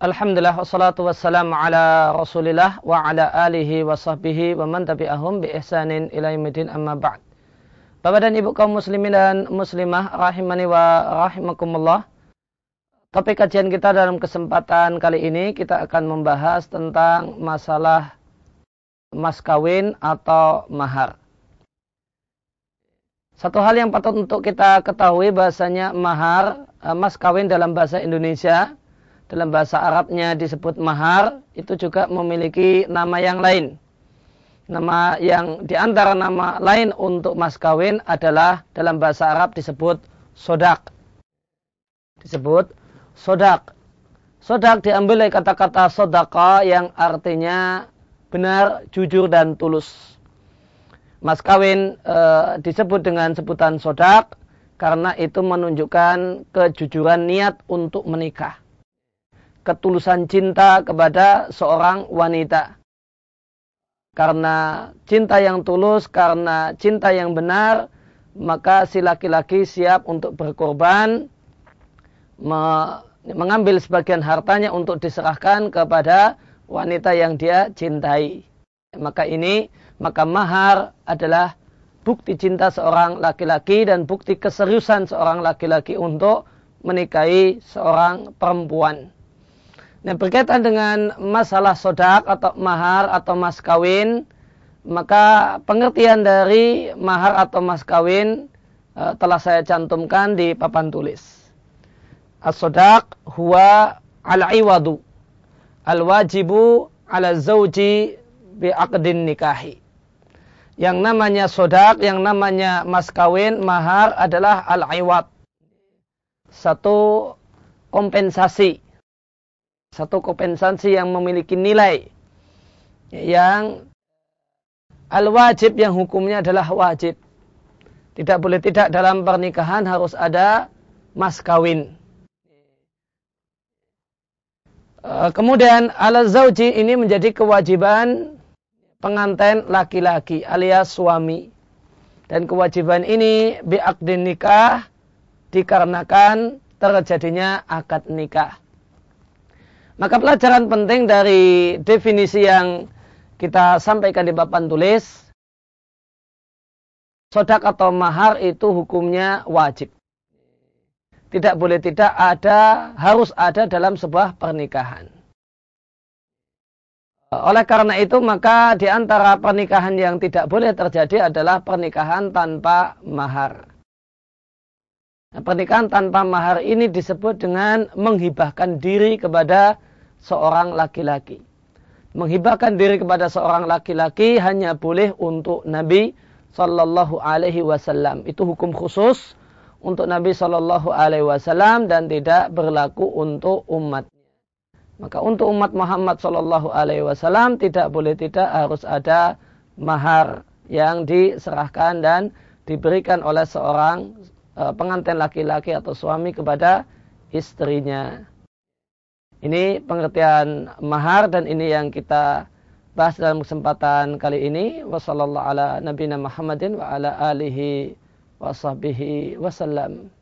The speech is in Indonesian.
Alhamdulillah wassalatu wassalamu ala Rasulillah wa ala alihi wa sahbihi wa man tabi'ahum bi ihsanin ila yaumil amma ba'd. Bapak dan Ibu kaum muslimin dan muslimah rahimani wa rahimakumullah. Topik kajian kita dalam kesempatan kali ini kita akan membahas tentang masalah mas kawin atau mahar. Satu hal yang patut untuk kita ketahui bahasanya mahar, eh, mas kawin dalam bahasa Indonesia dalam bahasa Arabnya disebut mahar, itu juga memiliki nama yang lain. Nama yang di antara nama lain untuk mas kawin adalah dalam bahasa Arab disebut sodak. Disebut sodak. Sodak diambil dari kata-kata sodaka yang artinya benar, jujur, dan tulus. Mas kawin e, disebut dengan sebutan sodak karena itu menunjukkan kejujuran niat untuk menikah ketulusan cinta kepada seorang wanita. Karena cinta yang tulus, karena cinta yang benar, maka si laki-laki siap untuk berkorban, mengambil sebagian hartanya untuk diserahkan kepada wanita yang dia cintai. Maka ini, maka mahar adalah bukti cinta seorang laki-laki dan bukti keseriusan seorang laki-laki untuk menikahi seorang perempuan. Nah, berkaitan dengan masalah sodak atau mahar atau mas kawin, maka pengertian dari mahar atau mas kawin uh, telah saya cantumkan di papan tulis. As-sodak huwa al-iwadu al-wajibu ala zawji bi'aqdin nikahi. Yang namanya sodak, yang namanya mas kawin, mahar adalah al-iwad. Satu kompensasi satu kompensasi yang memiliki nilai yang al-wajib yang hukumnya adalah wajib. Tidak boleh tidak dalam pernikahan harus ada mas kawin. Eh, kemudian ala zauji ini menjadi kewajiban pengantin laki-laki alias suami. Dan kewajiban ini biakdin nikah dikarenakan terjadinya akad nikah. Maka pelajaran penting dari definisi yang kita sampaikan di papan tulis, sodak atau mahar itu hukumnya wajib. Tidak boleh tidak ada, harus ada dalam sebuah pernikahan. Oleh karena itu maka di antara pernikahan yang tidak boleh terjadi adalah pernikahan tanpa mahar. Nah, pernikahan tanpa mahar ini disebut dengan menghibahkan diri kepada seorang laki-laki. Menghibahkan diri kepada seorang laki-laki hanya boleh untuk Nabi Sallallahu Alaihi Wasallam. Itu hukum khusus untuk Nabi Sallallahu Alaihi Wasallam dan tidak berlaku untuk umat. Maka untuk umat Muhammad Sallallahu Alaihi Wasallam tidak boleh tidak harus ada mahar yang diserahkan dan diberikan oleh seorang eh, pengantin laki-laki atau suami kepada istrinya. Ini pengertian mahar dan ini yang kita bahas dalam kesempatan kali ini. Wassalamualaikum ala nabiyina Muhammadin wa ala alihi wa sahbihi wasallam.